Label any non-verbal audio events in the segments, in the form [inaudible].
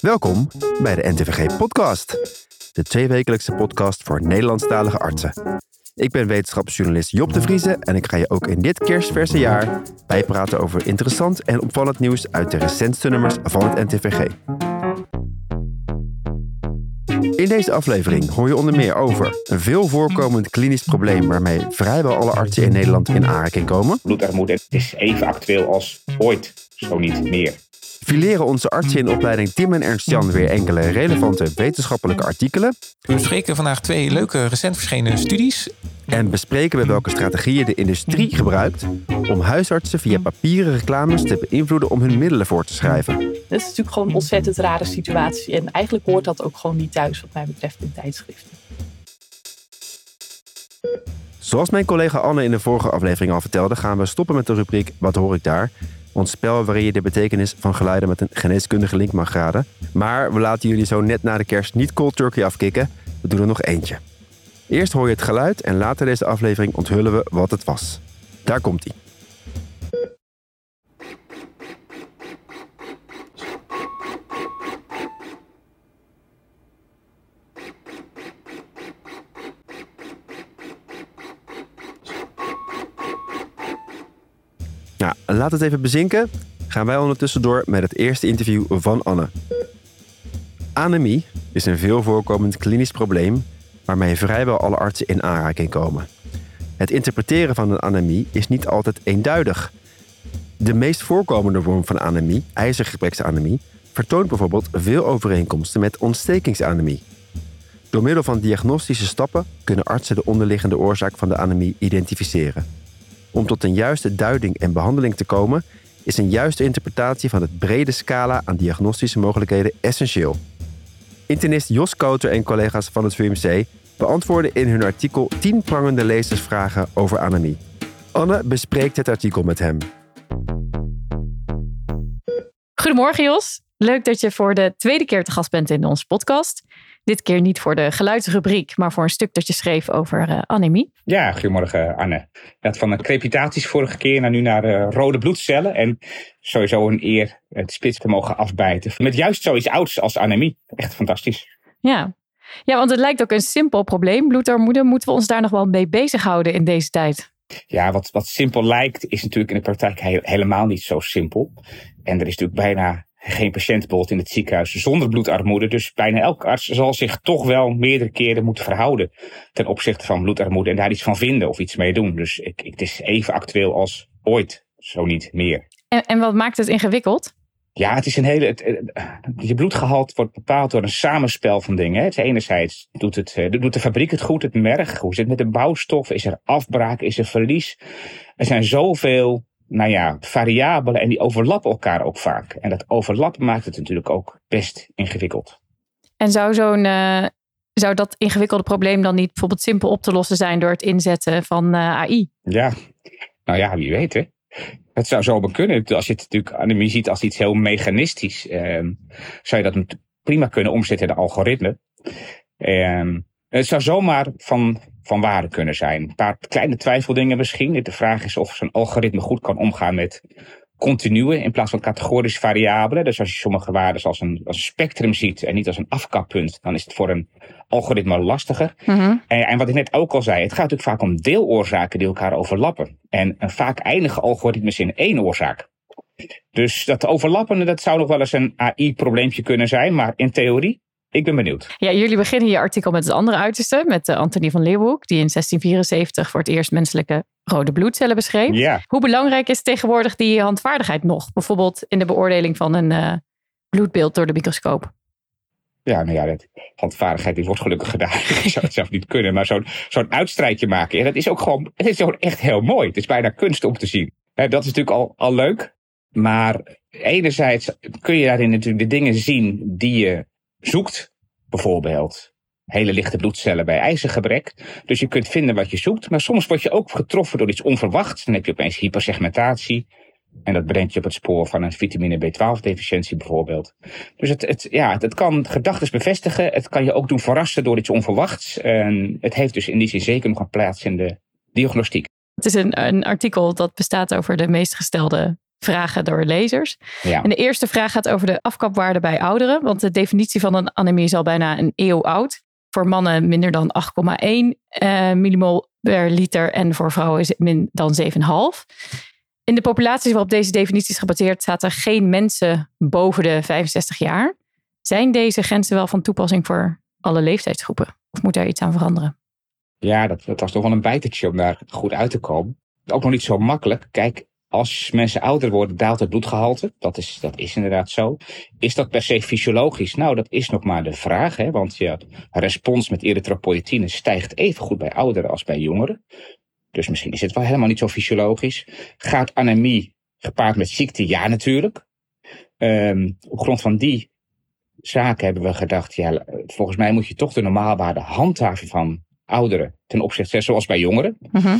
Welkom bij de NTVG Podcast, de tweewekelijkse podcast voor Nederlandstalige artsen. Ik ben wetenschapsjournalist Job de Vrieze en ik ga je ook in dit kerstverse jaar bijpraten over interessant en opvallend nieuws uit de recentste nummers van het NTVG. In deze aflevering hoor je onder meer over een veel voorkomend klinisch probleem waarmee vrijwel alle artsen in Nederland in aanraking komen. Bloedarmoede is even actueel als ooit, zo niet meer. Fileren onze artsen in opleiding Tim en Ernst-Jan weer enkele relevante wetenschappelijke artikelen. We bespreken vandaag twee leuke recent verschenen studies. En bespreken we welke strategieën de industrie gebruikt om huisartsen via papieren reclames te beïnvloeden om hun middelen voor te schrijven. Het is natuurlijk gewoon een ontzettend rare situatie. En eigenlijk hoort dat ook gewoon niet thuis, wat mij betreft, in tijdschriften. Zoals mijn collega Anne in de vorige aflevering al vertelde, gaan we stoppen met de rubriek Wat hoor ik daar? Ons spel waarin je de betekenis van geluiden met een geneeskundige link mag raden. Maar we laten jullie zo net na de kerst niet cold turkey afkicken. We doen er nog eentje. Eerst hoor je het geluid en later deze aflevering onthullen we wat het was. Daar komt ie. Laat het even bezinken. Gaan wij ondertussen door met het eerste interview van Anne. Anemie is een veel voorkomend klinisch probleem waarmee vrijwel alle artsen in aanraking komen. Het interpreteren van een anemie is niet altijd eenduidig. De meest voorkomende vorm van anemie, ijzergebreksanemie, vertoont bijvoorbeeld veel overeenkomsten met ontstekingsanemie. Door middel van diagnostische stappen kunnen artsen de onderliggende oorzaak van de anemie identificeren. Om tot een juiste duiding en behandeling te komen, is een juiste interpretatie van het brede scala aan diagnostische mogelijkheden essentieel. Internist Jos Kouter en collega's van het VUMC beantwoorden in hun artikel 10 prangende lezersvragen over anemie. Anne bespreekt het artikel met hem. Goedemorgen Jos. Leuk dat je voor de tweede keer te gast bent in onze podcast. Dit keer niet voor de geluidsrubriek, maar voor een stuk dat je schreef over uh, anemie. Ja, goedemorgen Anne. Had van de crepitaties vorige keer naar nu naar uh, rode bloedcellen. En sowieso een eer het spits te mogen afbijten. Met juist zoiets ouds als anemie. Echt fantastisch. Ja. ja, want het lijkt ook een simpel probleem. Bloedarmoede, moeten we ons daar nog wel mee bezighouden in deze tijd? Ja, wat, wat simpel lijkt, is natuurlijk in de praktijk he helemaal niet zo simpel. En er is natuurlijk bijna geen patiënt bijvoorbeeld in het ziekenhuis zonder bloedarmoede. Dus bijna elke arts zal zich toch wel meerdere keren moeten verhouden ten opzichte van bloedarmoede en daar iets van vinden of iets mee doen. Dus ik, ik, het is even actueel als ooit, zo niet meer. En, en wat maakt het ingewikkeld? Ja, het is een hele. Het, je bloedgehalte wordt bepaald door een samenspel van dingen. Het enerzijds doet, het, doet de fabriek het goed, het merg. Hoe zit het met de bouwstof? Is er afbraak? Is er verlies? Er zijn zoveel nou ja, variabelen en die overlappen elkaar ook vaak. En dat overlappen maakt het natuurlijk ook best ingewikkeld. En zou zo'n. Uh, zou dat ingewikkelde probleem dan niet bijvoorbeeld simpel op te lossen zijn door het inzetten van uh, AI? Ja, nou ja, wie weet hè. Het zou zo kunnen. Als je het natuurlijk anemie ziet als iets heel mechanistisch, eh, zou je dat prima kunnen omzetten in de algoritme. Eh, het zou zomaar van, van waarde kunnen zijn. Een paar kleine twijfeldingen misschien. De vraag is of zo'n algoritme goed kan omgaan met continue in plaats van categorische variabelen. Dus als je sommige waarden als een, als een spectrum ziet en niet als een afkappunt, dan is het voor een algoritme lastiger. en, en, wat ik net ook al zei, het gaat natuurlijk vaak om deeloorzaken die elkaar overlappen. En, en vaak eindigen algoritmes in één oorzaak. Dus dat overlappende, dat zou nog wel eens een AI-probleempje kunnen zijn, maar in theorie ik ben benieuwd. Ja, jullie beginnen je artikel met het andere uiterste, met uh, Anthony van Leeuwenhoek, die in 1674 voor het eerst menselijke rode bloedcellen beschreef. Ja. Hoe belangrijk is tegenwoordig die handvaardigheid nog? Bijvoorbeeld in de beoordeling van een uh, bloedbeeld door de microscoop. Ja, nou ja, dat, handvaardigheid die wordt gelukkig gedaan. [laughs] ik zou het zelf niet kunnen, maar zo'n zo'n uitstrijdje maken, ja, dat is ook gewoon, het is gewoon echt heel mooi. Het is bijna kunst om te zien. dat is natuurlijk al, al leuk. Maar enerzijds kun je daarin natuurlijk de dingen zien die je zoekt. Bijvoorbeeld hele lichte bloedcellen bij ijzergebrek. Dus je kunt vinden wat je zoekt. Maar soms word je ook getroffen door iets onverwachts. Dan heb je opeens hypersegmentatie. En dat brengt je op het spoor van een vitamine B12 deficiëntie bijvoorbeeld. Dus het, het, ja, het kan gedachten bevestigen. Het kan je ook doen verrassen door iets onverwachts. En het heeft dus in die zin zeker nog een plaats in de diagnostiek. Het is een, een artikel dat bestaat over de meest gestelde vragen door lezers. Ja. En de eerste vraag gaat over de afkapwaarde bij ouderen. Want de definitie van een anemie is al bijna een eeuw oud. Voor mannen minder dan 8,1 eh, millimol per liter. En voor vrouwen is het min dan 7,5. In de populaties waarop deze definitie is gebaseerd, staat er geen mensen boven de 65 jaar. Zijn deze grenzen wel van toepassing voor alle leeftijdsgroepen? Of moet daar iets aan veranderen? Ja, dat, dat was toch wel een bijtertje om daar goed uit te komen. Ook nog niet zo makkelijk. Kijk, als mensen ouder worden, daalt het bloedgehalte. Dat is, dat is inderdaad zo. Is dat per se fysiologisch? Nou, dat is nog maar de vraag. Hè? Want je respons met erythropoïetine stijgt even goed bij ouderen als bij jongeren. Dus misschien is het wel helemaal niet zo fysiologisch. Gaat anemie gepaard met ziekte? Ja, natuurlijk. Um, op grond van die zaken hebben we gedacht, ja, volgens mij moet je toch de normaalwaarde handhaven van ouderen ten opzichte, zoals bij jongeren. Uh.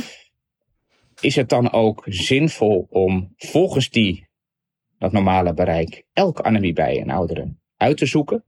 Is het dan ook zinvol om volgens die, dat normale bereik, elke anemie bij een oudere uit te zoeken?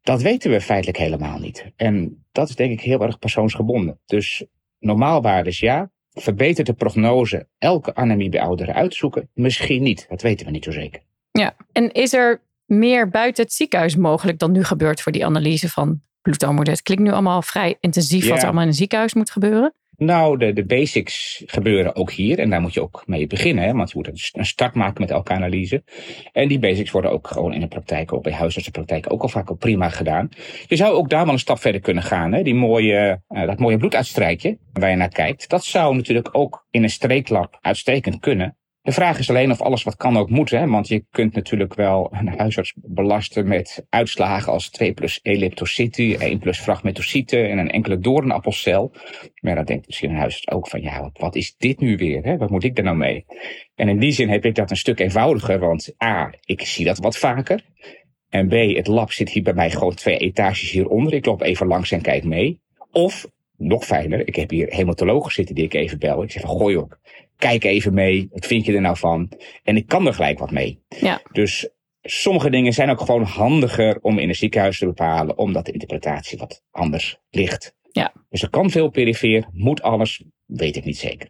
Dat weten we feitelijk helemaal niet. En dat is denk ik heel erg persoonsgebonden. Dus normaalwaardes ja, verbetert de prognose elke anemie bij ouderen uit te zoeken? Misschien niet, dat weten we niet zo zeker. Ja, en is er meer buiten het ziekenhuis mogelijk dan nu gebeurt voor die analyse van bloedarmoede? Het klinkt nu allemaal vrij intensief Ja. wat er allemaal in een ziekenhuis moet gebeuren. Nou, de, de basics gebeuren ook hier. En daar moet je ook mee beginnen. Hè? Want je moet een st- een start maken met elke analyse. En die basics worden ook gewoon in de praktijk, ook bij huisartsenpraktijk, ook al vaak al prima gedaan. Je zou ook daar wel een stap verder kunnen gaan. Hè? Die mooie, eh, dat mooie bloeduitstrijkje waar je naar kijkt. Dat zou natuurlijk ook in een streeklab uitstekend kunnen. De vraag is alleen of alles wat kan ook moet. Hè? Want je kunt natuurlijk wel een huisarts belasten met uitslagen als 2 plus elliptocyten, 1 plus fragmentocyten en een enkele doornappelcel. Maar dan denkt misschien een huisarts ook van ja, wat, is dit nu weer? Hè? Wat moet ik er nou mee? En in die zin heb ik dat een stuk eenvoudiger. Want A, ik zie dat wat vaker. En B, het lab zit hier bij mij gewoon twee etages hieronder. Ik loop even langs en kijk mee. Of, nog fijner, ik heb hier hematologen zitten die ik even bel. Ik zeg van gooi op, kijk even mee. Wat vind je er nou van? En ik kan er gelijk wat mee. Ja. Dus sommige dingen zijn ook gewoon handiger om in een ziekenhuis te bepalen. Omdat de interpretatie wat anders ligt. Ja. Dus er kan veel perifeer, moet alles, weet ik niet zeker.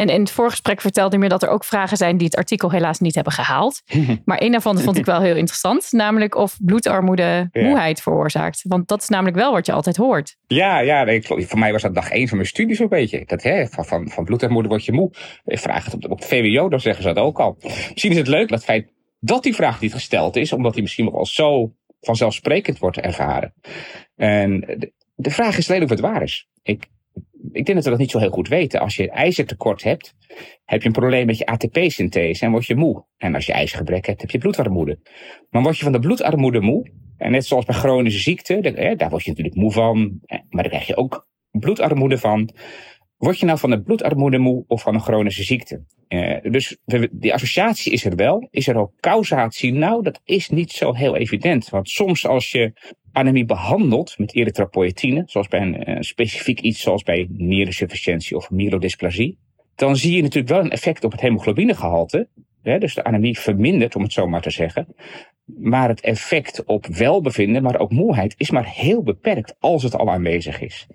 En in het voorgesprek vertelde je me dat er ook vragen zijn die het artikel helaas niet hebben gehaald. [laughs] Maar een daarvan vond ik wel heel interessant. Namelijk of bloedarmoede Ja. moeheid veroorzaakt. Want dat is namelijk wel wat je altijd hoort. Ja, ja nee, voor mij was dat dag één van mijn studie zo'n beetje. Dat, hè, van, van, van bloedarmoede word je moe. Ik vraag het op, op VWO, dan zeggen ze dat ook al. Misschien is het leuk dat feit dat die vraag niet gesteld is, omdat die misschien nog wel zo vanzelfsprekend wordt ervaren. En de, de vraag is alleen of het waar is. Ik, ik denk dat we dat niet zo heel goed weten. Als je ijzertekort hebt, heb je een probleem met je ATP-synthese en word je moe. En als je ijzergebrek hebt, heb je bloedarmoede. Maar word je van de bloedarmoede moe, en net zoals bij chronische ziekte, daar word je natuurlijk moe van, maar daar krijg je ook bloedarmoede van. Word je nou van de bloedarmoede moe of van een chronische ziekte? Eh, dus die associatie is er wel. Is er ook causatie? Nou, dat is niet zo heel evident. Want soms als je anemie behandelt met erythropoïetine, zoals bij een eh, specifiek iets zoals bij nierensufficiëntie of myelodysplasie, dan zie je natuurlijk wel een effect op het hemoglobinegehalte. Hè, dus de anemie vermindert, om het zo maar te zeggen. Maar het effect op welbevinden, maar ook moeheid, is maar heel beperkt als het al aanwezig is.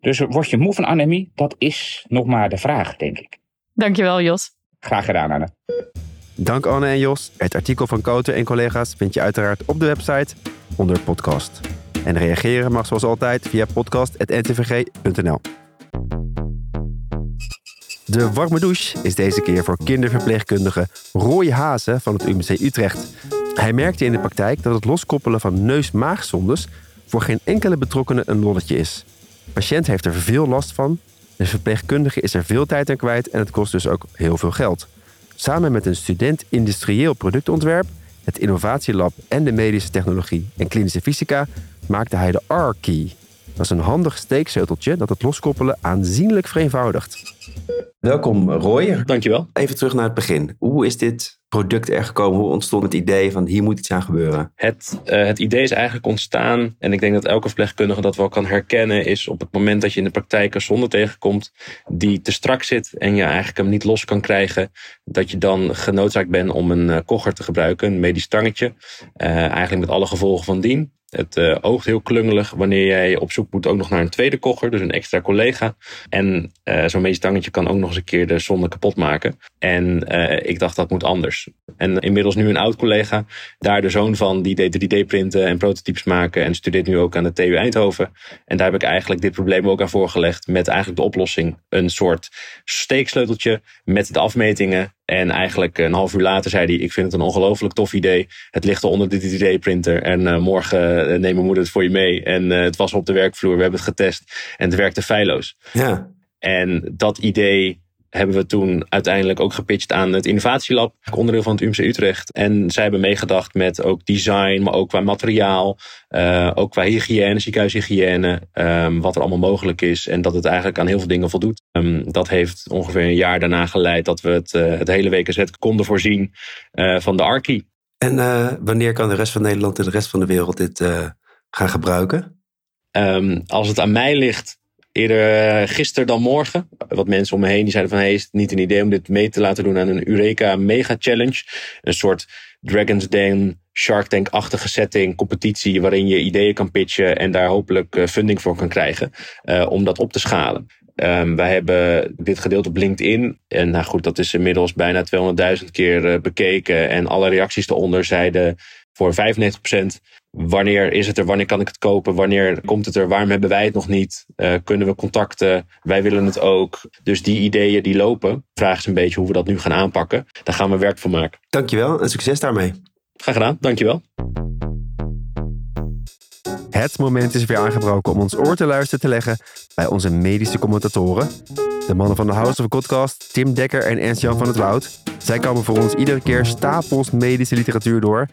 Dus word je moe van anemie? Dat is nog maar de vraag, denk ik. Dankjewel Jos. Graag gedaan, Anne. Dank Anne en Jos. Het artikel van Koten en collega's vind je uiteraard op de website onder podcast. En reageren mag zoals altijd via podcast.ntvg.nl. De warme douche is deze keer voor kinderverpleegkundige Roy Hazen van het UMC Utrecht. Hij merkte in de praktijk dat het loskoppelen van neus-maagsondes voor geen enkele betrokkenen een lolletje is. De patiënt heeft er veel last van, de verpleegkundige is er veel tijd aan kwijt en het kost dus ook heel veel geld. Samen met een student industrieel productontwerp, het innovatielab en de medische technologie en klinische fysica maakte hij de R-key. Dat is een handig steeksleuteltje dat het loskoppelen aanzienlijk vereenvoudigt. Welkom Roy. Dankjewel. Even terug naar het begin. Hoe is dit product er gekomen? Hoe ontstond het idee van hier moet iets aan gebeuren? Het, eh, het idee is eigenlijk ontstaan, en ik denk dat elke verpleegkundige dat wel kan herkennen, is op het moment dat je in de praktijk een zonde tegenkomt die te strak zit en je eigenlijk hem niet los kan krijgen, dat je dan genoodzaakt bent om een kogger te gebruiken, een medisch tangetje, eh, eigenlijk met alle gevolgen van dien. Het uh, oogt heel klungelig wanneer jij op zoek moet ook nog naar een tweede kogger, dus een extra collega. En uh, zo'n meestangetje kan ook nog eens een keer de zonde kapot maken. En uh, ik dacht dat moet anders. En inmiddels nu een oud collega, daar de zoon van, die deed 3D printen en prototypes maken en studeert nu ook aan de TU Eindhoven. En daar heb ik eigenlijk dit probleem ook aan voorgelegd met eigenlijk de oplossing. Een soort steeksleuteltje met de afmetingen en eigenlijk een half uur later zei hij: Ik vind het een ongelooflijk tof idee. Het ligt al onder de 3D-printer. En uh, morgen uh, neemt mijn moeder het voor je mee. En uh, het was op de werkvloer. We hebben het getest. En het werkte feilloos. Ja. En dat idee hebben we toen uiteindelijk ook gepitcht aan het Innovatielab, onderdeel van het UMC Utrecht. En zij hebben meegedacht met ook design, maar ook qua materiaal, uh, ook qua hygiëne, ziekenhuishygiëne, um, wat er allemaal mogelijk is. En dat het eigenlijk aan heel veel dingen voldoet. Um, dat heeft ongeveer een jaar daarna geleid dat we het, uh, het hele WKZ konden voorzien uh, van de Arki. En wanneer kan de rest van Nederland en de rest van de wereld dit gaan gebruiken? Um, als het aan mij ligt, eerder gisteren dan morgen. Wat mensen om me heen die zeiden van hey, is het niet een idee om dit mee te laten doen aan een Eureka Mega Challenge. Een soort Dragon's Den, Shark Tank-achtige setting, competitie waarin je ideeën kan pitchen en daar hopelijk funding voor kan krijgen uh, om dat op te schalen. Um, wij hebben dit gedeeld op LinkedIn. En nou goed, dat is inmiddels bijna 200.000 keer bekeken. En alle reacties eronder zeiden voor 95% wanneer is het er, wanneer kan ik het kopen, wanneer komt het er, waarom hebben wij het nog niet, uh, kunnen we contacten, wij willen het ook. Dus die ideeën die lopen, vraag is een beetje hoe we dat nu gaan aanpakken. Daar gaan we werk van maken. Dankjewel en succes daarmee. Graag gedaan, dankjewel. Het moment is weer aangebroken om ons oor te luisteren te leggen bij onze medische commentatoren. De mannen van de House of Podcast, Tim Dekker en Ernst-Jan van het Woud. Zij komen voor ons iedere keer stapels medische literatuur door.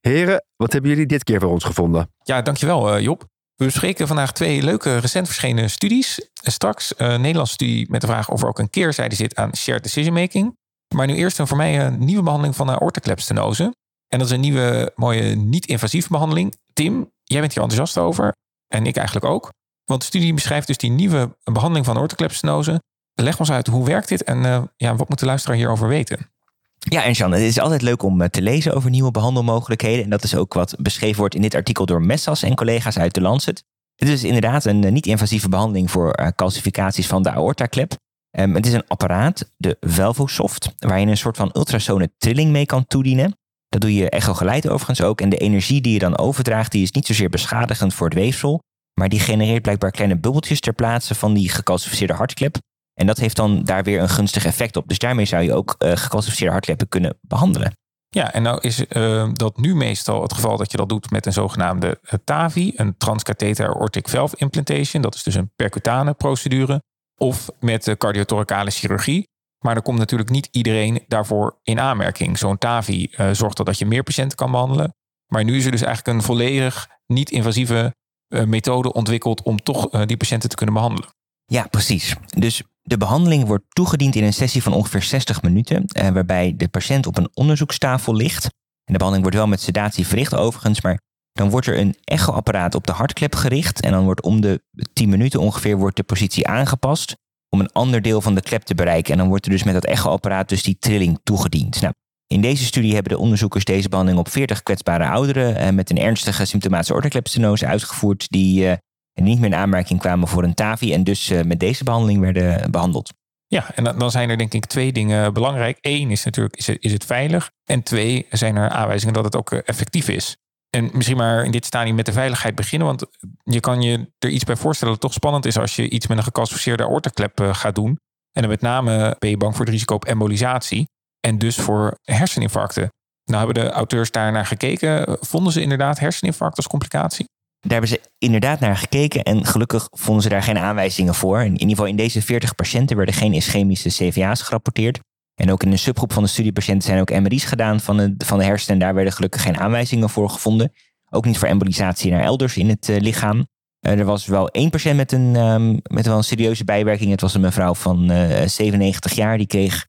Heren, wat hebben jullie dit keer voor ons gevonden? Ja, dankjewel uh, Job. We bespreken vandaag twee leuke recent verschenen studies. Straks een Nederlandse studie met de vraag of er ook een keerzijde zit aan shared decision making. Maar nu eerst een voor mij een nieuwe behandeling van aortoklepstenose. En dat is een nieuwe, mooie, niet-invasieve behandeling. Tim, jij bent hier enthousiast over. En ik eigenlijk ook. Want de studie beschrijft dus die nieuwe behandeling van aortoklepstenose. Leg ons uit, hoe werkt dit en uh, ja, wat moet de luisteraar hierover weten? Ja, en Jan, het is altijd leuk om te lezen over nieuwe behandelmogelijkheden. En dat is ook wat beschreven wordt in dit artikel door Messas en collega's uit de Lancet. Dit is inderdaad een niet-invasieve behandeling voor calcificaties van de aortaklep. Um, het is een apparaat, de Velvosoft, waar je een soort van ultrasone trilling mee kan toedienen. Dat doe je echogeleid overigens ook. En de energie die je dan overdraagt, die is niet zozeer beschadigend voor het weefsel. Maar die genereert blijkbaar kleine bubbeltjes ter plaatse van die gecalcificeerde hartklep. En dat heeft dan daar weer een gunstig effect op. Dus daarmee zou je ook uh, gecalcificeerde hartkleppen kunnen behandelen. Ja, en nou is uh, dat nu meestal het geval dat je dat doet met een zogenaamde TAVI, een transcatheter aortic valve implantation. Dat is dus een percutane procedure. Of met de cardiothoracale chirurgie. Maar er komt natuurlijk niet iedereen daarvoor in aanmerking. Zo'n TAVI zorgt dat je meer patiënten kan behandelen. Maar nu is er dus eigenlijk een volledig niet-invasieve methode ontwikkeld om toch uh, die patiënten te kunnen behandelen. Ja, precies. Dus de behandeling wordt toegediend in een sessie van ongeveer 60 minuten, eh, waarbij de patiënt op een onderzoekstafel ligt. En de behandeling wordt wel met sedatie verricht overigens, maar dan wordt er een echoapparaat op de hartklep gericht en dan wordt om de 10 minuten ongeveer wordt de positie aangepast om een ander deel van de klep te bereiken. En dan wordt er dus met dat echoapparaat dus die trilling toegediend. Nou, in deze studie hebben de onderzoekers deze behandeling op 40 kwetsbare ouderen eh, met een ernstige symptomatische aortaklepstenose uitgevoerd die eh, niet meer in aanmerking kwamen voor een TAVI en dus uh, met deze behandeling werden behandeld. Ja, en dan zijn er denk ik twee dingen belangrijk. Eén is natuurlijk, is het, is het veilig? En twee, zijn er aanwijzingen dat het ook effectief is. En misschien maar in dit stadium met de veiligheid beginnen. Want je kan je er iets bij voorstellen dat het toch spannend is als je iets met een gecalcificeerde aortaklep gaat doen. En dan met name ben je bang voor het risico op embolisatie. En dus voor herseninfarcten. Nou hebben de auteurs daar naar gekeken. Vonden ze inderdaad herseninfarct als complicatie? Daar hebben ze inderdaad naar gekeken en gelukkig vonden ze daar geen aanwijzingen voor. In ieder geval in deze 40 patiënten werden geen ischemische CVA's gerapporteerd. En ook in een subgroep van de studiepatiënten zijn ook MRI's gedaan van de, van de hersenen. En daar werden gelukkig geen aanwijzingen voor gevonden. Ook niet voor embolisatie naar elders in het uh, lichaam. Uh, er was wel één patiënt met een, um, met wel een serieuze bijwerking. Het was een mevrouw van uh, 97 jaar. Die kreeg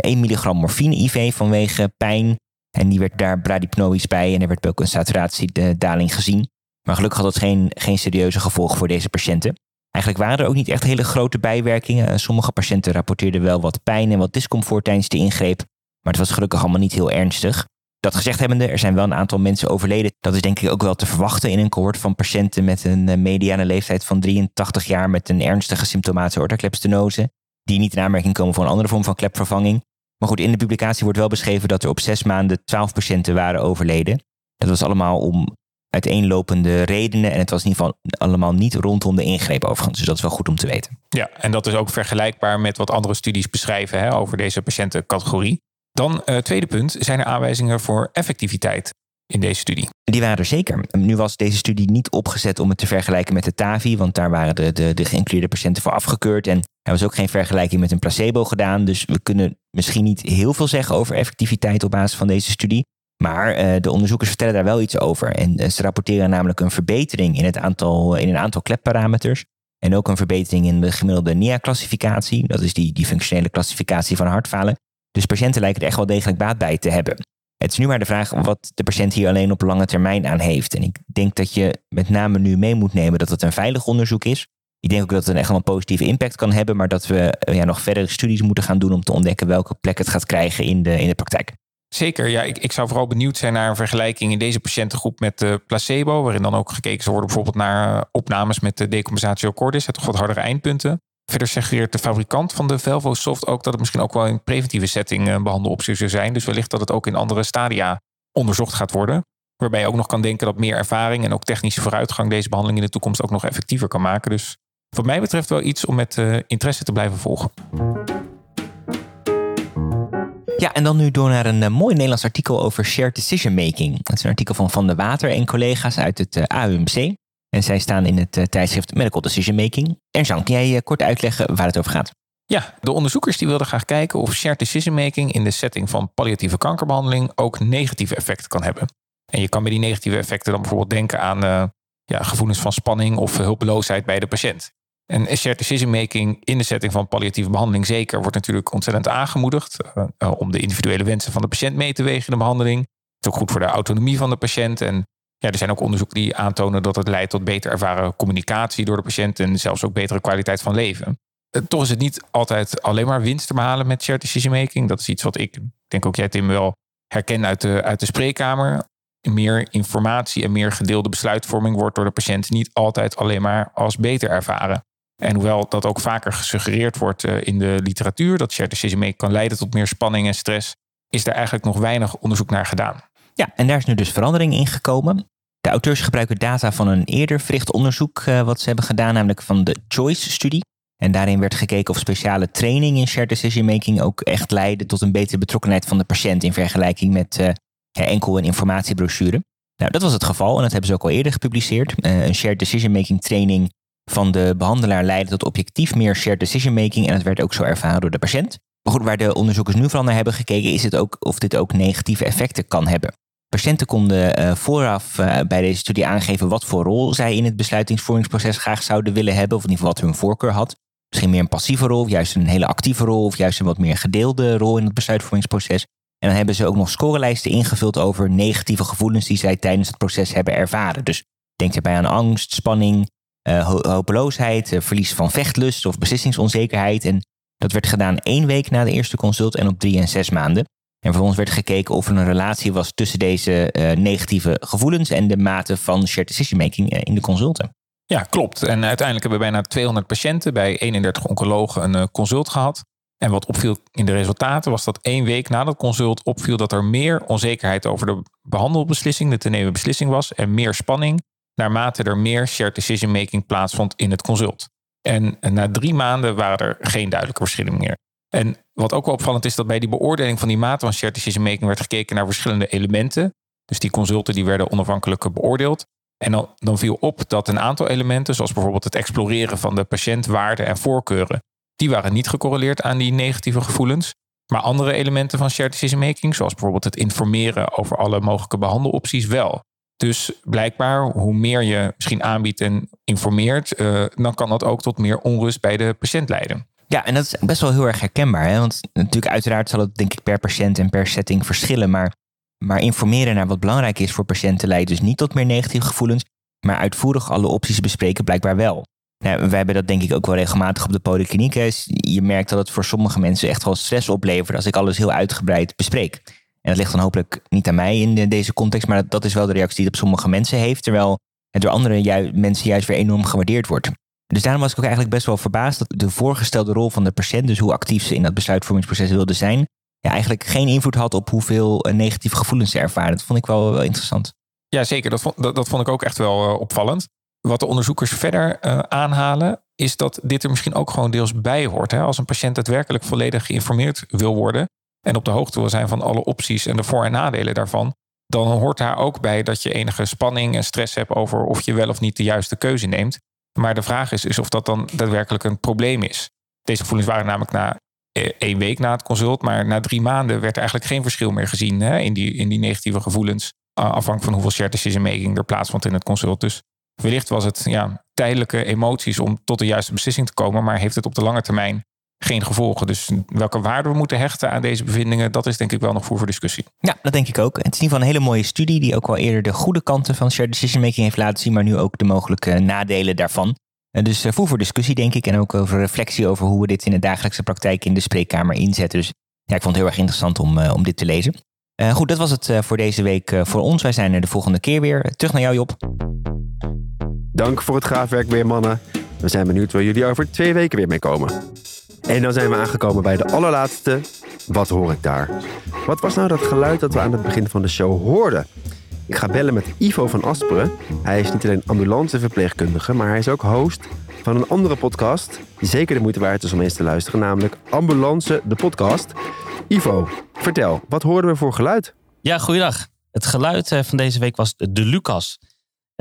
1 milligram morfine IV vanwege pijn. En die werd daar bradypnoïs bij. En er werd ook een saturatiedaling gezien. Maar gelukkig had het geen, geen serieuze gevolgen voor deze patiënten. Eigenlijk waren er ook niet echt hele grote bijwerkingen. Sommige patiënten rapporteerden wel wat pijn en wat discomfort tijdens de ingreep. Maar het was gelukkig allemaal niet heel ernstig. Dat gezegd hebbende, er zijn wel een aantal mensen overleden. Dat is denk ik ook wel te verwachten in een cohort van patiënten met een eh, mediane leeftijd van 83 jaar met een ernstige symptomatische aortaklepstenose, die niet in aanmerking komen voor een andere vorm van klepvervanging. Maar goed, in de publicatie wordt wel beschreven dat er op zes maanden 12 patiënten waren overleden. Dat was allemaal om uiteenlopende redenen en het was in ieder geval allemaal niet rondom de ingreep overigens. Dus dat is wel goed om te weten. Ja, en dat is ook vergelijkbaar met wat andere studies beschrijven hè, over deze patiëntencategorie. Dan, uh, tweede punt, zijn er aanwijzingen voor effectiviteit in deze studie? Die waren er zeker. Nu was deze studie niet opgezet om het te vergelijken met de TAVI, want daar waren de, de, de geïncludeerde patiënten voor afgekeurd. En er was ook geen vergelijking met een placebo gedaan. Dus we kunnen misschien niet heel veel zeggen over effectiviteit op basis van deze studie. Maar uh, de onderzoekers vertellen daar wel iets over. En uh, ze rapporteren namelijk een verbetering in, het aantal, in een aantal klepparameters. En ook een verbetering in de gemiddelde NIA-classificatie. Dat is die, die functionele klassificatie van hartfalen. Dus patiënten lijken er echt wel degelijk baat bij te hebben. Het is nu maar de vraag wat de patiënt hier alleen op lange termijn aan heeft. En ik denk dat je met name nu mee moet nemen dat het een veilig onderzoek is. Ik denk ook dat het echt wel een positieve impact kan hebben, maar dat we eh, ja, nog verdere studies moeten gaan doen om te ontdekken welke plek het gaat krijgen in de, in de praktijk. Zeker, ja. Ik, ik zou vooral benieuwd zijn naar een vergelijking in deze patiëntengroep met de placebo, waarin dan ook gekeken zou worden bijvoorbeeld naar eh, opnames met de decompensatio cordis, het wat hardere eindpunten. Verder suggereert de fabrikant van de Velvo Soft ook dat het misschien ook wel in preventieve setting een behandeloptie zou zijn. Dus wellicht dat het ook in andere stadia onderzocht gaat worden. Waarbij je ook nog kan denken dat meer ervaring en ook technische vooruitgang deze behandeling in de toekomst ook nog effectiever kan maken. Dus wat mij betreft wel iets om met uh, interesse te blijven volgen. Ja, en dan nu door naar een uh, mooi Nederlands artikel over shared decision making. Dat is een artikel van Van der Water en collega's uit het AUMC. En zij staan in het uh, tijdschrift Medical Decision Making. En Jean, kan jij kort uitleggen waar het over gaat? Ja, de onderzoekers die wilden graag kijken of shared decision making in de setting van palliatieve kankerbehandeling ook negatieve effecten kan hebben. En je kan bij die negatieve effecten dan bijvoorbeeld denken aan ja, gevoelens van spanning of hulpeloosheid bij de patiënt. En shared decision making in de setting van palliatieve behandeling zeker wordt natuurlijk ontzettend aangemoedigd om de individuele wensen van de patiënt mee te wegen in de behandeling. Het is ook goed voor de autonomie van de patiënt. En ja, er zijn ook onderzoeken die aantonen dat het leidt tot beter ervaren communicatie door de patiënt en zelfs ook betere kwaliteit van leven. Uh, toch is het niet altijd alleen maar winst te behalen met shared decision making. Dat is iets wat ik, denk ook jij Tim wel, herken uit de, uit de spreekkamer. Meer informatie en meer gedeelde besluitvorming wordt door de patiënt niet altijd alleen maar als beter ervaren. En hoewel dat ook vaker gesuggereerd wordt eh, in de literatuur, dat shared decision making kan leiden tot meer spanning en stress, is er eigenlijk nog weinig onderzoek naar gedaan. Ja, en daar is nu dus verandering in gekomen. De auteurs gebruiken data van een eerder verricht onderzoek uh, wat ze hebben gedaan, namelijk van de CHOICE-studie. En daarin werd gekeken of speciale training in shared decision making ook echt leidde tot een betere betrokkenheid van de patiënt in vergelijking met uh, enkel een informatiebrochure. Nou, dat was het geval en dat hebben ze ook al eerder gepubliceerd. Uh, een shared decision making training van de behandelaar leidde tot objectief meer shared decision making en het werd ook zo ervaren door de patiënt. Maar goed, waar de onderzoekers nu vooral naar hebben gekeken, is het ook of dit ook negatieve effecten kan hebben. Patiënten konden uh, vooraf uh, bij deze studie aangeven wat voor rol zij in het besluitingsvormingsproces graag zouden willen hebben, of in ieder geval wat hun voorkeur had. Misschien meer een passieve rol, of juist een hele actieve rol, of juist een wat meer gedeelde rol in het besluitvormingsproces. En dan hebben ze ook nog scorelijsten ingevuld over negatieve gevoelens die zij tijdens het proces hebben ervaren. Dus denk daarbij aan angst, spanning, uh, hopeloosheid, verlies van vechtlust of beslissingsonzekerheid. En dat werd gedaan één week na de eerste consult en op drie en zes maanden. En vervolgens werd gekeken of er een relatie was tussen deze uh, negatieve gevoelens en de mate van shared decision making in de consulten. Ja, klopt. En uiteindelijk hebben we bijna 200 patiënten bij 31 oncologen een consult gehad. En wat opviel in de resultaten was dat één week na dat consult opviel dat er meer onzekerheid over de behandelbeslissing, de te nemen beslissing was, en meer spanning naarmate er meer shared decision making plaatsvond in het consult. En na drie maanden waren er geen duidelijke verschillen meer. En wat ook wel opvallend is dat bij die beoordeling van die mate van shared decision making werd gekeken naar verschillende elementen. Dus die consulten die werden onafhankelijk beoordeeld. En dan, dan viel op dat een aantal elementen, zoals bijvoorbeeld het exploreren van de patiëntwaarden en voorkeuren, die waren niet gecorreleerd aan die negatieve gevoelens. Maar andere elementen van shared decision making, zoals bijvoorbeeld het informeren over alle mogelijke behandelopties, wel. Dus blijkbaar, hoe meer je misschien aanbiedt en informeert, uh, dan kan dat ook tot meer onrust bij de patiënt leiden. Ja, en dat is best wel heel erg herkenbaar. Hè? Want natuurlijk, uiteraard zal het denk ik per patiënt en per setting verschillen. Maar, maar informeren naar wat belangrijk is voor patiënten leidt dus niet tot meer negatieve gevoelens. Maar uitvoerig alle opties bespreken blijkbaar wel. Nou, wij hebben dat denk ik ook wel regelmatig op de polykliniek. Je merkt dat het voor sommige mensen echt wel stress oplevert als ik alles heel uitgebreid bespreek. En dat ligt dan hopelijk niet aan mij in deze context, maar dat is wel de reactie die het op sommige mensen heeft, terwijl het door andere mensen juist weer enorm gewaardeerd wordt. Dus daarom was ik ook eigenlijk best wel verbaasd dat de voorgestelde rol van de patiënt, dus hoe actief ze in dat besluitvormingsproces wilde zijn, ja, eigenlijk geen invloed had op hoeveel eh, negatieve gevoelens ze ervaren. Dat vond ik wel, wel interessant. Ja, zeker. Dat vond, dat, dat vond ik ook echt wel uh, opvallend. Wat de onderzoekers verder uh, aanhalen, is dat dit er misschien ook gewoon deels bij hoort. Hè? Als een patiënt daadwerkelijk volledig geïnformeerd wil worden en op de hoogte wil zijn van alle opties en de voor- en nadelen daarvan, dan hoort daar ook bij dat je enige spanning en stress hebt over of je wel of niet de juiste keuze neemt. Maar de vraag is, is of dat dan daadwerkelijk een probleem is. Deze gevoelens waren namelijk na eh, één week na het consult, maar na drie maanden werd er eigenlijk geen verschil meer gezien hè, in, die, in die negatieve gevoelens. Afhankelijk van hoeveel shared decision making er plaatsvond in het consult. Dus wellicht was het ja, tijdelijke emoties om tot de juiste beslissing te komen, maar heeft het op de lange termijn geen gevolgen. Dus welke waarde we moeten hechten aan deze bevindingen, dat is denk ik wel nog voor voor discussie. Ja, dat denk ik ook. Het is in ieder geval een hele mooie studie die ook al eerder de goede kanten van shared decision making heeft laten zien, maar nu ook de mogelijke nadelen daarvan. Dus voer voor discussie, denk ik, en ook over reflectie over hoe we dit in de dagelijkse praktijk in de spreekkamer inzetten. Dus ja, ik vond het heel erg interessant om, uh, om dit te lezen. Uh, goed, dat was het uh, voor deze week voor ons. Wij zijn er de volgende keer weer. Terug naar jou, Job. Dank voor het graafwerk weer, mannen. We zijn benieuwd waar jullie over twee weken weer mee komen. En dan zijn we aangekomen bij de allerlaatste. Wat hoor ik daar? Wat was nou dat geluid dat we aan het begin van de show hoorden? Ik ga bellen met Ivo van Asperen. Hij is niet alleen ambulanceverpleegkundige, maar hij is ook host van een andere podcast die zeker de moeite waard is om eens te luisteren, namelijk Ambulance, de podcast. Ivo, vertel, wat hoorden we voor geluid? Ja, goeiedag. Het geluid eh, van deze week was de Lucas.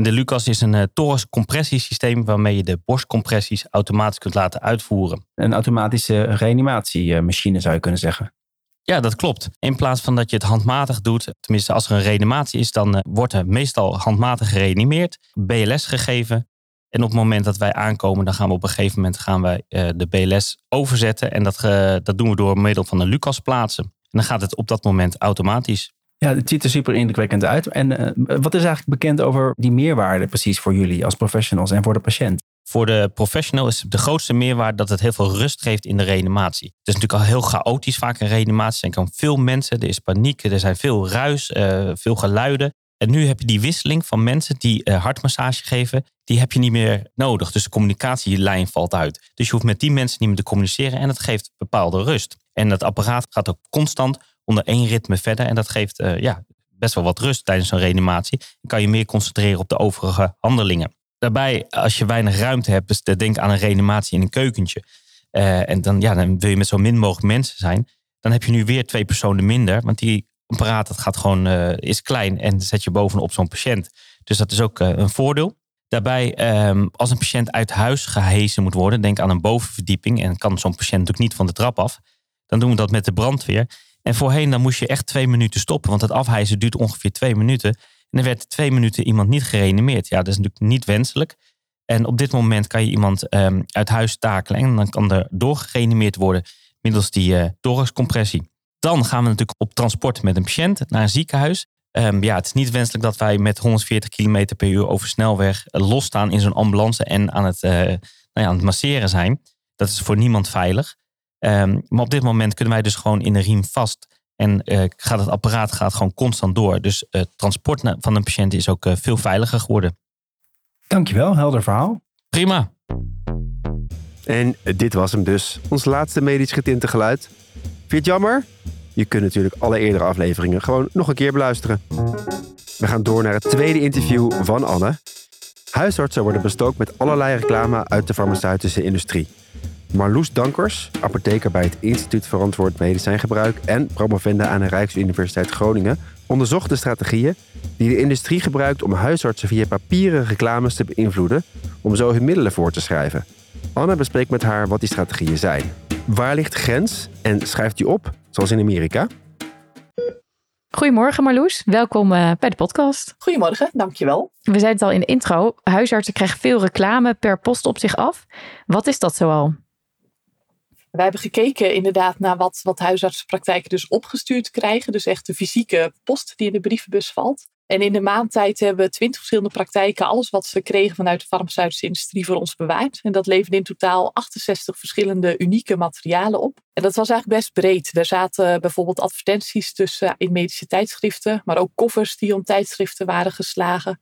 En de Lucas is een uh, torenscompressiesysteem waarmee je de borstcompressies automatisch kunt laten uitvoeren. Een automatische reanimatiemachine zou je kunnen zeggen. Ja, dat klopt. In plaats van dat je het handmatig doet, tenminste als er een reanimatie is, dan uh, wordt er meestal handmatig gereanimeerd, BLS gegeven. En op het moment dat wij aankomen, dan gaan we op een gegeven moment gaan wij, uh, de BLS overzetten. En dat, dat doen we door middel van een Lucas plaatsen. En dan gaat het op dat moment automatisch. Ja, het ziet er super indrukwekkend uit. En uh, wat is eigenlijk bekend over die meerwaarde precies voor jullie als professionals en voor de patiënt? Voor de professional is de grootste meerwaarde dat het heel veel rust geeft in de reanimatie. Het is natuurlijk al heel chaotisch vaak in reanimatie. Er komen veel mensen, er is paniek, er zijn veel ruis, uh, veel geluiden. En nu heb je die wisseling van mensen die uh, hartmassage geven, die heb je niet meer nodig. Dus de communicatielijn valt uit. Dus je hoeft met die mensen niet meer te communiceren en dat geeft bepaalde rust. En dat apparaat gaat ook constant onder één ritme verder. En dat geeft uh, ja, best wel wat rust tijdens een reanimatie. Dan kan je meer concentreren op de overige handelingen. Daarbij, als je weinig ruimte hebt, denk aan een reanimatie in een keukentje. Uh, en dan, ja, dan wil je met zo min mogelijk mensen zijn. Dan heb je nu weer twee personen minder. Want die apparaat dat gaat gewoon, uh, is klein en zet je bovenop zo'n patiënt. Dus dat is ook een voordeel. Daarbij, um, als een patiënt uit huis gehezen moet worden, denk aan een bovenverdieping. En kan zo'n patiënt natuurlijk niet van de trap af. Dan doen we dat met de brandweer. En voorheen dan moest je echt twee minuten stoppen, want het afhijzen duurt ongeveer twee minuten. En er werd twee minuten iemand niet gereanimeerd. Ja, dat is natuurlijk niet wenselijk. En op dit moment kan je iemand um, uit huis takelen en dan kan er doorgereanimeerd worden middels die uh. Dan gaan we natuurlijk op transport met een patiënt naar een ziekenhuis. Um, ja, het is niet wenselijk dat wij met 140 km per uur over snelweg uh, losstaan in zo'n ambulance en aan het, uh, nou ja, aan het masseren zijn. Dat is voor niemand veilig. Um, maar op dit moment kunnen wij dus gewoon in de riem vast. En uh, gaat het apparaat gaat gewoon constant door. Dus het uh, transport van een patiënt is ook uh, veel veiliger geworden. Dankjewel, helder verhaal. Prima. En dit was hem dus. Ons laatste medisch getinte geluid. Vind je het jammer? Je kunt natuurlijk alle eerdere afleveringen gewoon nog een keer beluisteren. We gaan door naar het tweede interview van Anne. Huisartsen worden bestookt met allerlei reclame uit de farmaceutische industrie. Marloes Dankers, apotheker bij het Instituut Verantwoord Medicijngebruik en promovenda aan de Rijksuniversiteit Groningen, onderzocht de strategieën die de industrie gebruikt om huisartsen via papieren reclames te beïnvloeden om zo hun middelen voor te schrijven. Anne bespreekt met haar wat die strategieën zijn. Waar ligt de grens en schrijft die op, zoals in Amerika? Goedemorgen Marloes, welkom uh, bij de podcast. Goedemorgen, dankjewel. We zeiden het al in de intro, huisartsen krijgen veel reclame per post op zich af. Wat is dat zoal? Wij hebben gekeken inderdaad naar wat, wat huisartsenpraktijken dus opgestuurd krijgen. Dus echt de fysieke post die in de brievenbus valt. En in de maandtijd hebben we twintig verschillende praktijken, alles wat ze kregen vanuit de farmaceutische industrie, voor ons bewaard. En dat leverde in totaal 68 verschillende unieke materialen op. En dat was eigenlijk best breed. Er zaten bijvoorbeeld advertenties tussen in medische tijdschriften, maar ook koffers die om tijdschriften waren geslagen,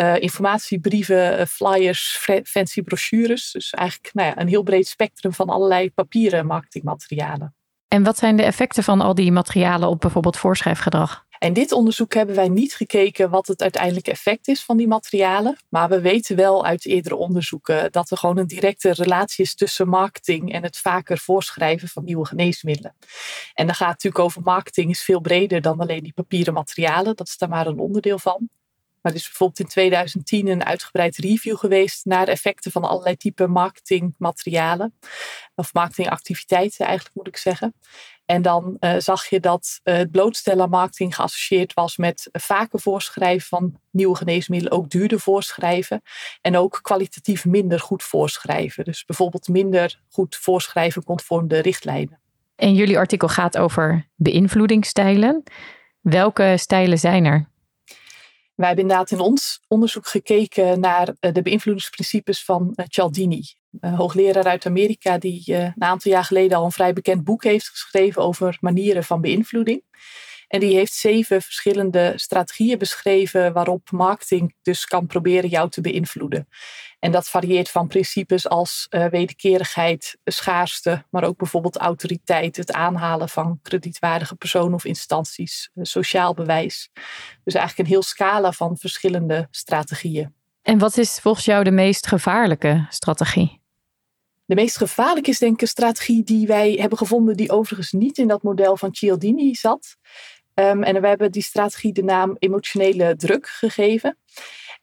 uh, informatiebrieven, uh, flyers, fancy brochures. Dus eigenlijk nou ja, een heel breed spectrum van allerlei papieren marketingmaterialen. En wat zijn de effecten van al die materialen op bijvoorbeeld voorschrijfgedrag? In dit onderzoek hebben wij niet gekeken wat het uiteindelijke effect is van die materialen. Maar we weten wel uit eerdere onderzoeken dat er gewoon een directe relatie is tussen marketing en het vaker voorschrijven van nieuwe geneesmiddelen. En dan gaat het natuurlijk over marketing is veel breder dan alleen die papieren materialen. Dat is daar maar een onderdeel van. Maar er is bijvoorbeeld in 2010 een uitgebreid review geweest naar effecten van allerlei type marketingmaterialen. Of marketingactiviteiten eigenlijk moet ik zeggen. En dan uh, zag je dat uh, het blootstellen marketing geassocieerd was met vaker voorschrijven van nieuwe geneesmiddelen, ook duurder voorschrijven en ook kwalitatief minder goed voorschrijven. Dus bijvoorbeeld minder goed voorschrijven conform de richtlijnen. En jullie artikel gaat over beïnvloedingsstijlen. Welke stijlen zijn er? Wij hebben inderdaad in ons onderzoek gekeken naar eh, de beïnvloedingsprincipes van Cialdini hoogleraar uit Amerika die uh, een aantal jaar geleden al een vrij bekend boek heeft geschreven over manieren van beïnvloeding. En die heeft zeven verschillende strategieën beschreven waarop marketing dus kan proberen jou te beïnvloeden. En dat varieert van principes als uh, wederkerigheid, schaarste, maar ook bijvoorbeeld autoriteit, het aanhalen van kredietwaardige personen of instanties, sociaal bewijs. Dus eigenlijk een heel scala van verschillende strategieën. En wat is volgens jou de meest gevaarlijke strategie? De meest gevaarlijke is denk ik een strategie die wij hebben gevonden, die overigens niet in dat model van Cialdini zat. Um, en we hebben die strategie de naam emotionele druk gegeven.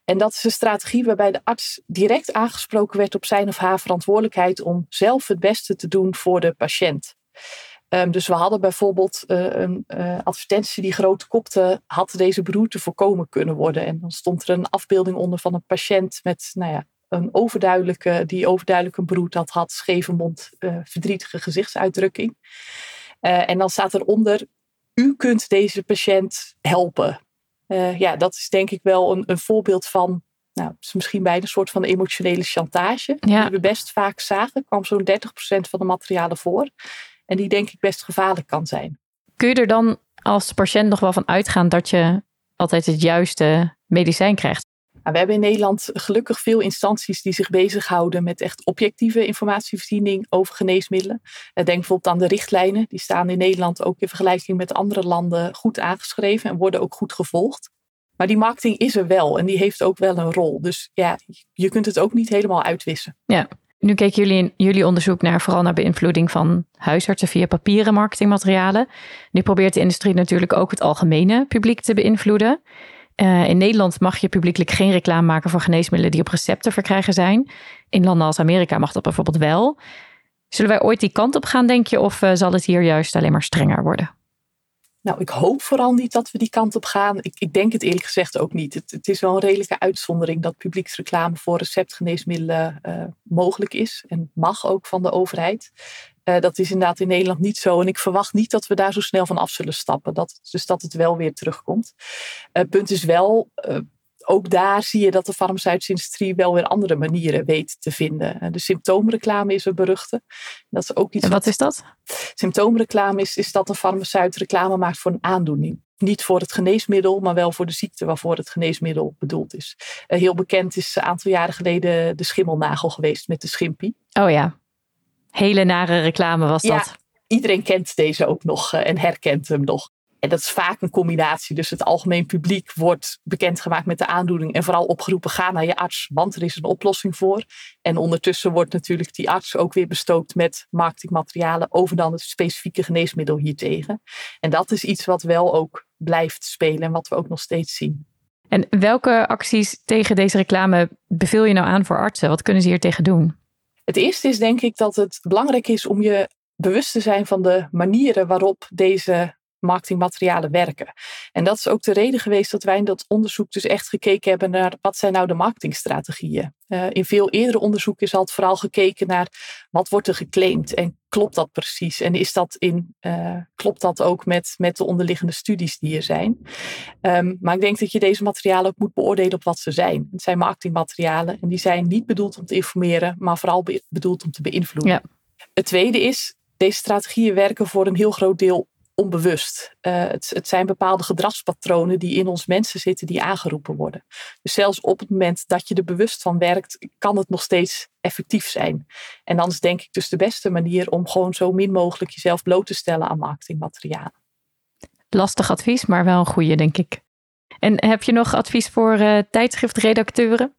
En dat is een strategie waarbij de arts direct aangesproken werd op zijn of haar verantwoordelijkheid om zelf het beste te doen voor de patiënt. Um, dus we hadden bijvoorbeeld uh, een uh, advertentie die grote kopte, had deze beroerte voorkomen kunnen worden. En dan stond er een afbeelding onder van een patiënt met nou ja, een overduidelijke, die overduidelijk een broed had, had scheve mond, uh, verdrietige gezichtsuitdrukking. Uh, en dan staat eronder, u kunt deze patiënt helpen. Uh, ja, dat is denk ik wel een, een voorbeeld van, nou, is misschien bijna een soort van emotionele chantage. Ja. Die we best vaak zagen, kwam zo'n 30% van de materialen voor. En die denk ik best gevaarlijk kan zijn. Kun je er dan als patiënt nog wel van uitgaan dat je altijd het juiste medicijn krijgt? Nou, we hebben in Nederland gelukkig veel instanties die zich bezighouden met echt objectieve informatievoorziening over geneesmiddelen. Denk bijvoorbeeld aan de richtlijnen. Die staan in Nederland ook in vergelijking met andere landen goed aangeschreven en worden ook goed gevolgd. Maar die marketing is er wel en die heeft ook wel een rol. Dus ja, je kunt het ook niet helemaal uitwissen. Ja, nu keken jullie in jullie onderzoek naar vooral naar beïnvloeding van huisartsen via papieren marketingmaterialen. Nu probeert de industrie natuurlijk ook het algemene publiek te beïnvloeden. Uh, in Nederland mag je publiekelijk geen reclame maken voor geneesmiddelen die op recept te verkrijgen zijn. In landen als Amerika mag dat bijvoorbeeld wel. Zullen wij ooit die kant op gaan, denk je, of uh, zal het hier juist alleen maar strenger worden? Nou, ik hoop vooral niet dat we die kant op gaan. Ik, ik denk het eerlijk gezegd ook niet. Het, het, is wel een redelijke uitzondering dat publieksreclame voor receptgeneesmiddelen uh, mogelijk is en mag ook van de overheid. Uh, dat is inderdaad in Nederland niet zo. En ik verwacht niet dat we daar zo snel van af zullen stappen. Dat, dus dat het wel weer terugkomt. Het uh, punt is wel, ook daar zie je dat de farmaceutische industrie wel weer andere manieren weet te vinden. De symptoomreclame is een beruchte. Dat is ook iets en wat, wat is dat? Symptoomreclame is, is dat een farmaceut reclame maakt voor een aandoening. Niet voor het geneesmiddel, maar wel voor de ziekte waarvoor het geneesmiddel bedoeld is. heel bekend is een aantal jaren geleden de schimmelnagel geweest met de schimpie. Oh ja, hele nare reclame was dat. Ja, iedereen kent deze ook nog en herkent hem nog. En dat is vaak een combinatie. Dus het algemeen publiek wordt bekendgemaakt met de aandoening. En vooral opgeroepen: ga naar je arts, want er is een oplossing voor. En ondertussen wordt natuurlijk die arts ook weer bestookt met marketingmaterialen over dan het specifieke geneesmiddel hiertegen. En dat is iets wat wel ook blijft spelen en wat we ook nog steeds zien. En welke acties tegen deze reclame beveel je nou aan voor artsen? Wat kunnen ze hier tegen doen? Het eerste is denk ik dat het belangrijk is om je bewust te zijn van de manieren waarop deze marketingmaterialen werken. En dat is ook de reden geweest dat wij in dat onderzoek dus echt gekeken hebben naar wat zijn nou de marketingstrategieën. Uh, in veel eerdere onderzoeken is altijd vooral gekeken naar wat wordt er geclaimd en klopt dat precies? En is dat in, uh, klopt dat ook met, met de onderliggende studies die er zijn? Um, maar ik denk dat je deze materialen ook moet beoordelen op wat ze zijn. Het zijn marketingmaterialen en die zijn niet bedoeld om te informeren, maar vooral be bedoeld om te beïnvloeden. Ja. Het tweede is, deze strategieën werken voor een heel groot deel onbewust. Uh, het, het, zijn bepaalde gedragspatronen die in ons mensen zitten, die aangeroepen worden. Dus zelfs op het moment dat je er bewust van werkt, kan het nog steeds effectief zijn. En dan is denk ik dus de beste manier om gewoon zo min mogelijk jezelf bloot te stellen aan marketingmaterialen. Lastig advies, maar wel een goede, denk ik. En heb je nog advies voor uh, tijdschriftredacteuren?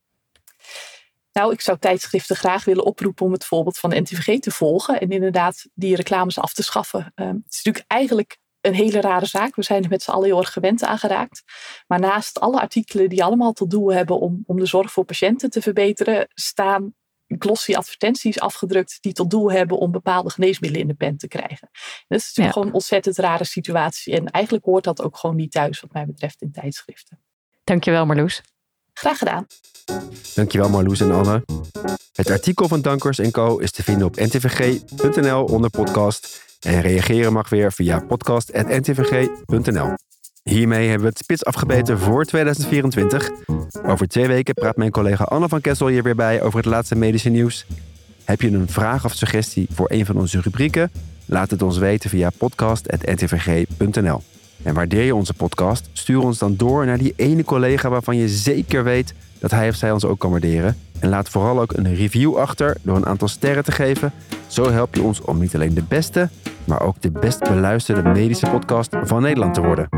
Nou, ik zou tijdschriften graag willen oproepen om het voorbeeld van de NTVG te volgen en inderdaad die reclames af te schaffen. Um, het is natuurlijk eigenlijk een hele rare zaak. We zijn er met z'n allen heel erg gewend aangeraakt. Maar naast alle artikelen die allemaal tot doel hebben om, om de zorg voor patiënten te verbeteren, staan glossy advertenties afgedrukt die tot doel hebben om bepaalde geneesmiddelen in de pen te krijgen. dat is natuurlijk gewoon een ontzettend rare situatie. En eigenlijk hoort dat ook gewoon niet thuis, wat mij betreft, in tijdschriften. Dankjewel, Marloes. Graag gedaan. Dankjewel Marloes en Anne. Het artikel van Dankers Co is te vinden op ntvg.nl onder podcast. En reageren mag weer via podcast.ntvg.nl. Hiermee hebben we het spits afgebeten voor 2024. Over twee weken praat mijn collega Anne van Kessel hier weer bij over het laatste medische nieuws. Heb je een vraag of suggestie voor een van onze rubrieken? Laat het ons weten via podcast.ntvg.nl. En waardeer je onze podcast? Stuur ons dan door naar die ene collega waarvan je zeker weet dat hij of zij ons ook kan waarderen. En laat vooral ook een review achter door een aantal sterren te geven. Zo help je ons om niet alleen de beste, maar ook de best beluisterde medische podcast van Nederland te worden.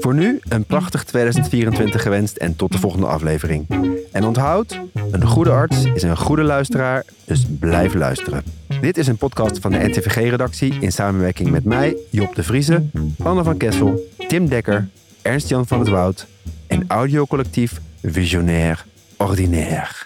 Voor nu een prachtig 2024 gewenst en tot de volgende aflevering. En onthoud, een goede arts is een goede luisteraar, dus blijf luisteren. Dit is een podcast van de NTVG-redactie in samenwerking met mij, Job de Vrieze, Anne van Kessel, Tim Dekker, Ernst-Jan van het Woud en audiocollectief Visionair Ordinaire.